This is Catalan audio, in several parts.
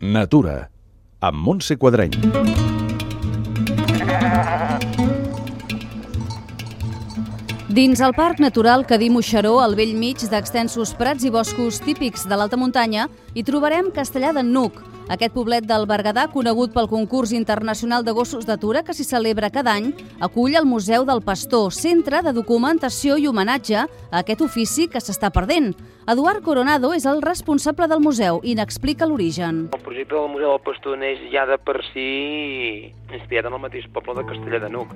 Natura, amb Montse Quadreny. Dins el Parc Natural Cadí Moixeró, al vell mig d'extensos prats i boscos típics de l'alta muntanya, hi trobarem Castellà d'en Nuc, aquest poblet del Berguedà, conegut pel concurs internacional de gossos d'atura que s'hi celebra cada any, acull el Museu del Pastor, centre de documentació i homenatge a aquest ofici que s'està perdent. Eduard Coronado és el responsable del museu i n'explica l'origen. El projecte del Museu del Pastor neix ja de per si inspirat en el mateix poble de Castellà de Nuc.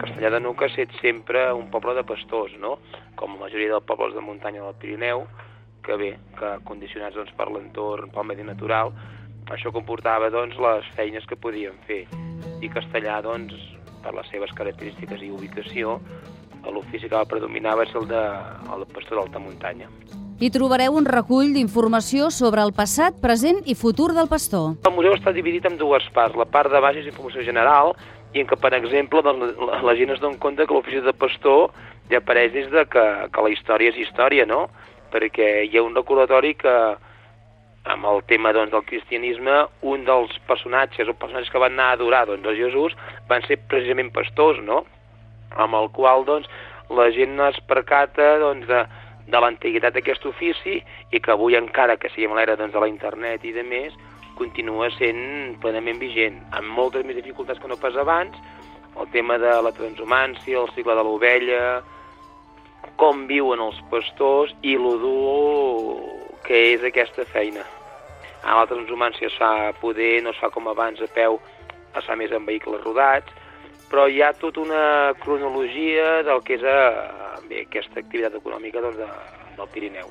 Castellà de Nuc ha estat sempre un poble de pastors, no? com la majoria dels pobles de muntanya del Pirineu, que bé, que condicionats doncs, per l'entorn, pel medi natural, això comportava doncs, les feines que podien fer. I castellà, doncs, per les seves característiques i ubicació, l'ofici que va predominar va ser el de, el de pastor d'alta muntanya. Hi trobareu un recull d'informació sobre el passat, present i futur del pastor. El museu està dividit en dues parts. La part de baix és informació general i en què, per exemple, doncs, la, la gent es dona compte que l'ofici de pastor ja apareix des de que, que la història és història, no? Perquè hi ha un recordatori que, amb el tema doncs, del cristianisme, un dels personatges o personatges que van anar a adorar doncs, a Jesús van ser precisament pastors, no? amb el qual doncs, la gent es percata doncs, de, de l'antiguitat d'aquest ofici i que avui encara que siguem a l'era doncs, de la internet i de més, continua sent plenament vigent, amb moltes més dificultats que no pas abans, el tema de la transhumància, el cicle de l'ovella, com viuen els pastors i lo dur que és aquesta feina. A la transhumància es fa poder, no es fa com abans a peu, es fa més en vehicles rodats, però hi ha tota una cronologia del que és a, bé, aquesta activitat econòmica doncs, de, del Pirineu.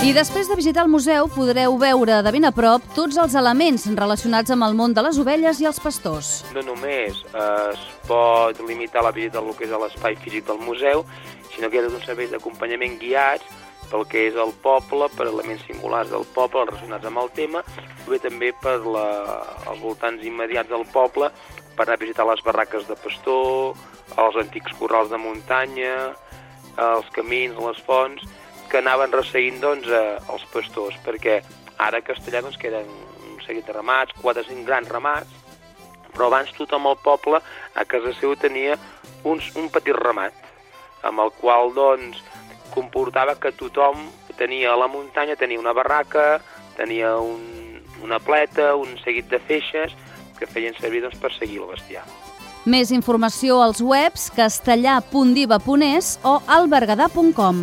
I després de visitar el museu podreu veure de ben a prop tots els elements relacionats amb el món de les ovelles i els pastors. No només es pot limitar la visita al que és l'espai físic del museu, sinó que hi ha tot un servei d'acompanyament guiats pel que és el poble, per elements singulars del poble relacionats amb el tema, bé també per la, els voltants immediats del poble, per anar a visitar les barraques de pastor, els antics corrals de muntanya, els camins, les fonts, que anaven resseguint doncs, eh, els pastors, perquè ara a Castellà doncs, queden un seguit de ramats, quatre o cinc grans ramats, però abans tothom al poble a casa seu tenia uns, un petit ramat, amb el qual doncs, comportava que tothom tenia a la muntanya, tenia una barraca, tenia un, una pleta, un seguit de feixes que feien servir doncs, per seguir el bestiar. Més informació als webs castellà.diva.es o albergadà.com.